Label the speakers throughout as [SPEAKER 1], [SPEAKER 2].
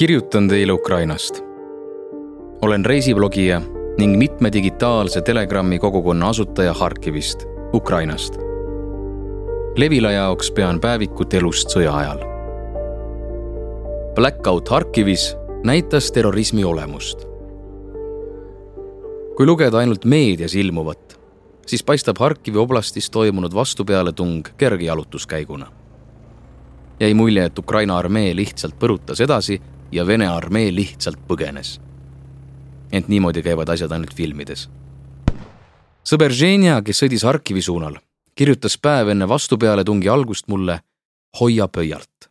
[SPEAKER 1] kirjutan teile Ukrainast. olen reisiblogija ning mitme digitaalse Telegrami kogukonna asutaja Harkivist, Ukrainast. Levila jaoks pean päevikut elust sõja ajal. Blackout Harkivis näitas terrorismi olemust. kui lugeda ainult meedias ilmuvat, siis paistab Harkivi oblastis toimunud vastupealetung kerge jalutuskäiguna. jäi mulje, et Ukraina armee lihtsalt põrutas edasi ja Vene armee lihtsalt põgenes. ent niimoodi käivad asjad ainult filmides. sõber Ženja, kes sõdis Harkivi suunal, kirjutas päev enne vastupealetungi algust mulle hoia pöialt.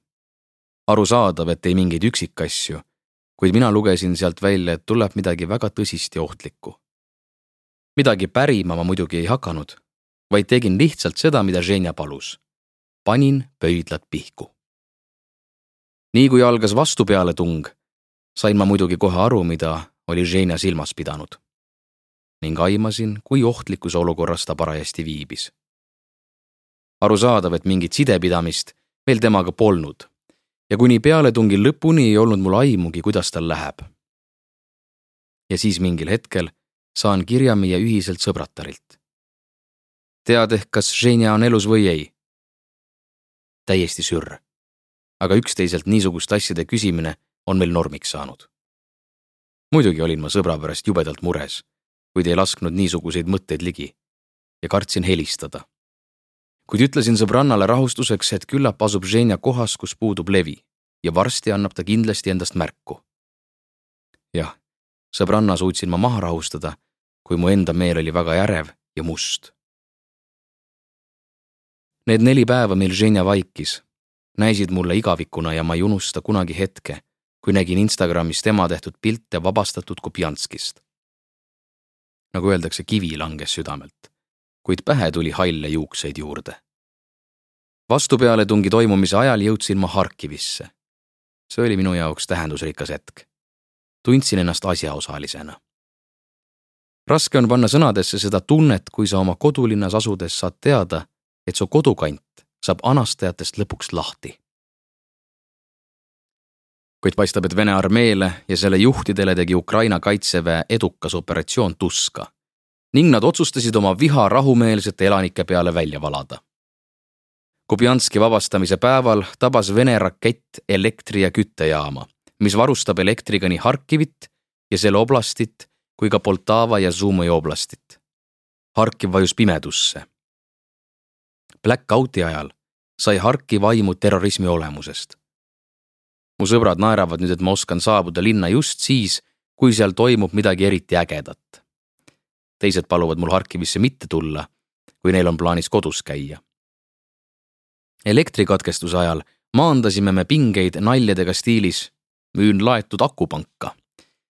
[SPEAKER 1] arusaadav, et ei mingeid üksikasju, kuid mina lugesin sealt välja, et tuleb midagi väga tõsist ja ohtlikku. midagi pärima ma muidugi ei hakanud, vaid tegin lihtsalt seda, mida Ženja palus. panin pöidlad pihku nii kui algas vastupealetung, sain ma muidugi kohe aru, mida oli Ženja silmas pidanud. ning aimasin, kui ohtlikus olukorras ta parajasti viibis. arusaadav, et mingit sidepidamist meil temaga polnud ja kuni pealetungi lõpuni ei olnud mul aimugi, kuidas tal läheb. ja siis mingil hetkel saan kirja meie ühiselt sõbratarilt. tead ehk, kas Ženja on elus või ei? täiesti sürr aga üksteiselt niisuguste asjade küsimine on meil normiks saanud. muidugi olin ma sõbra pärast jubedalt mures, kuid ei lasknud niisuguseid mõtteid ligi ja kartsin helistada. kuid ütlesin sõbrannale rahustuseks, et küllap asub Ženja kohas, kus puudub levi ja varsti annab ta kindlasti endast märku. jah, sõbranna suutsin ma maha rahustada, kui mu enda meel oli väga ärev ja must. Need neli päeva meil Ženja vaikis näisid mulle igavikuna ja ma ei unusta kunagi hetke, kui nägin Instagramis tema tehtud pilte vabastatud Kupjanskist. nagu öeldakse, kivi langes südamelt, kuid pähe tuli halle juukseid juurde. vastupealetungi toimumise ajal jõudsin ma Harkivisse. see oli minu jaoks tähendusrikas hetk. tundsin ennast asjaosalisena. raske on panna sõnadesse seda tunnet, kui sa oma kodulinnas asudes saad teada, et su kodukant saab anastajatest lõpuks lahti. kuid paistab, et Vene armeele ja selle juhtidele tegi Ukraina kaitseväe edukas operatsioon tuska ning nad otsustasid oma viha rahumeelsete elanike peale välja valada. Kubjanski vabastamise päeval tabas Vene rakett elektri- ja küttejaama, mis varustab elektriga nii Harkivit ja selle oblastit kui ka Poltava ja Zumõi oblastit. Harkiv vajus pimedusse Blackouti ajal sai harki vaimu terrorismi olemusest. mu sõbrad naeravad nüüd, et ma oskan saabuda linna just siis, kui seal toimub midagi eriti ägedat. teised paluvad mul Harkivisse mitte tulla, kui neil on plaanis kodus käia. elektrikatkestuse ajal maandasime me pingeid naljadega stiilis müün laetud akupanka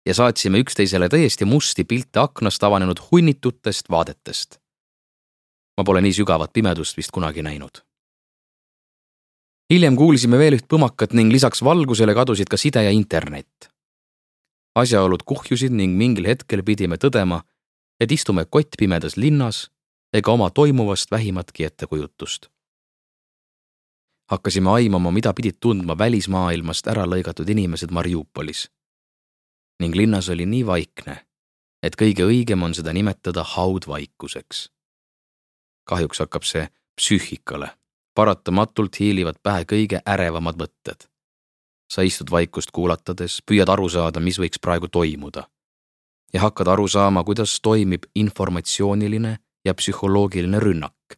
[SPEAKER 1] ja saatsime üksteisele täiesti musti pilte aknast avanenud hunnitutest vaadetest ma pole nii sügavat pimedust vist kunagi näinud. Hiljem kuulsime veel üht põmakat ning lisaks valgusele kadusid ka side ja internet. asjaolud kuhjusid ning mingil hetkel pidime tõdema, et istume kottpimedas linnas ega oma toimuvast vähimatki ettekujutust. hakkasime aimama, mida pidid tundma välismaailmast ära lõigatud inimesed Mariupolis. ning linnas oli nii vaikne, et kõige õigem on seda nimetada haudvaikuseks kahjuks hakkab see psüühikale. Paratamatult hiilivad pähe kõige ärevamad mõtted. sa istud vaikust kuulatades, püüad aru saada, mis võiks praegu toimuda. ja hakkad aru saama, kuidas toimib informatsiooniline ja psühholoogiline rünnak.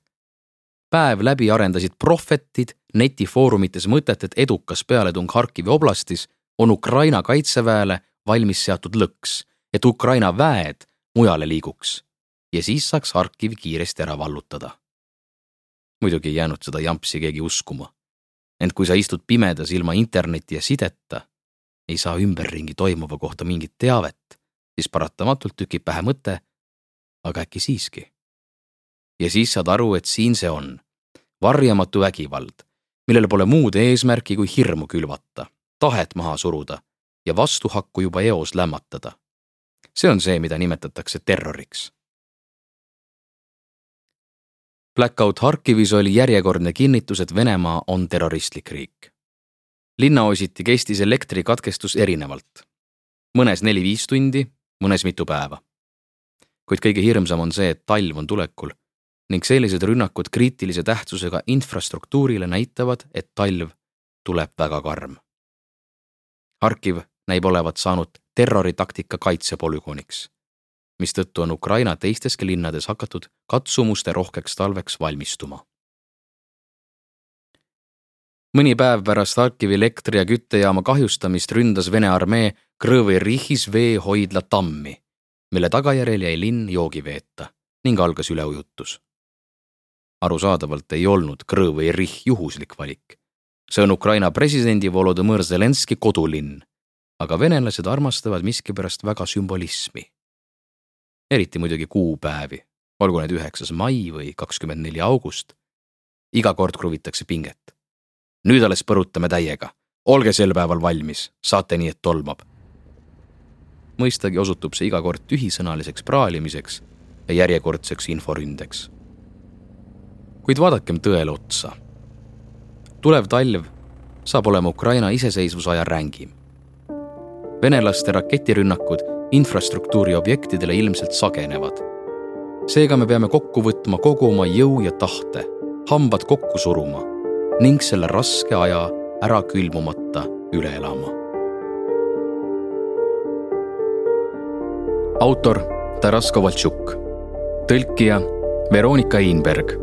[SPEAKER 1] päev läbi arendasid prohvetid netifoorumites mõtet, et edukas pealetung Harkivi oblastis on Ukraina kaitseväele valmis seatud lõks, et Ukraina väed mujale liiguks ja siis saaks Harkiv kiiresti ära vallutada. Muidugi ei jäänud seda jampsi keegi uskuma. ent kui sa istud pimedas ilma interneti ja sideta, ei saa ümberringi toimuva kohta mingit teavet, siis paratamatult tükib pähe mõte, aga äkki siiski. ja siis saad aru, et siin see on, varjamatu vägivald, millel pole muud eesmärki kui hirmu külvata, tahet maha suruda ja vastuhakku juba eos lämmatada. see on see, mida nimetatakse terroriks Blackout Harkivis oli järjekordne kinnitus, et Venemaa on terroristlik riik. linnaositi kestis elektrikatkestus erinevalt. mõnes neli-viis tundi, mõnes mitu päeva. kuid kõige hirmsam on see, et talv on tulekul ning sellised rünnakud kriitilise tähtsusega infrastruktuurile näitavad, et talv tuleb väga karm. Harkiv näib olevat saanud terroritaktika kaitsepolügooniks, mistõttu on Ukraina teisteski linnades hakatud katsumuste rohkeks talveks valmistuma mõni päev pärast Harkivi elektri- ja küttejaama kahjustamist ründas Vene armee Krõvi Rihis veehoidla tammi, mille tagajärjel jäi linn joogiveeta ning algas üleujutus. arusaadavalt ei olnud Krõvi Rih juhuslik valik. see on Ukraina presidendi Volodõmõr Zelenski kodulinn, aga venelased armastavad miskipärast väga sümbolismi. Eriti muidugi kuupäevi, olgu need üheksas mai või kakskümmend neli august. iga kord kruvitakse pinget nüüd alles põrutame täiega. olge sel päeval valmis, saate nii, et tolmab. mõistagi osutub see iga kord tühisõnaliseks praalimiseks ja järjekordseks inforündeks. kuid vaadakem tõele otsa. tulev talv saab olema Ukraina iseseisvusaja rängim. venelaste raketirünnakud infrastruktuuri objektidele ilmselt sagenevad. seega me peame kokku võtma kogu oma jõu ja tahte, hambad kokku suruma ning selle raske aja ära külmumata üle elama. autor Taras Kovaltšuk, tõlkija Veronika Einberg,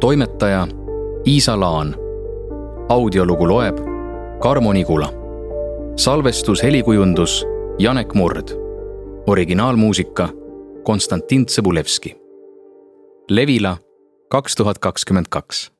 [SPEAKER 1] toimetaja Iisa Laan. audiolugu loeb Karmo Nigula. salvestus, helikujundus Janek Murd. Originaalmuusika Konstantin Tsõbulevski. Levila kaks tuhat kakskümmend kaks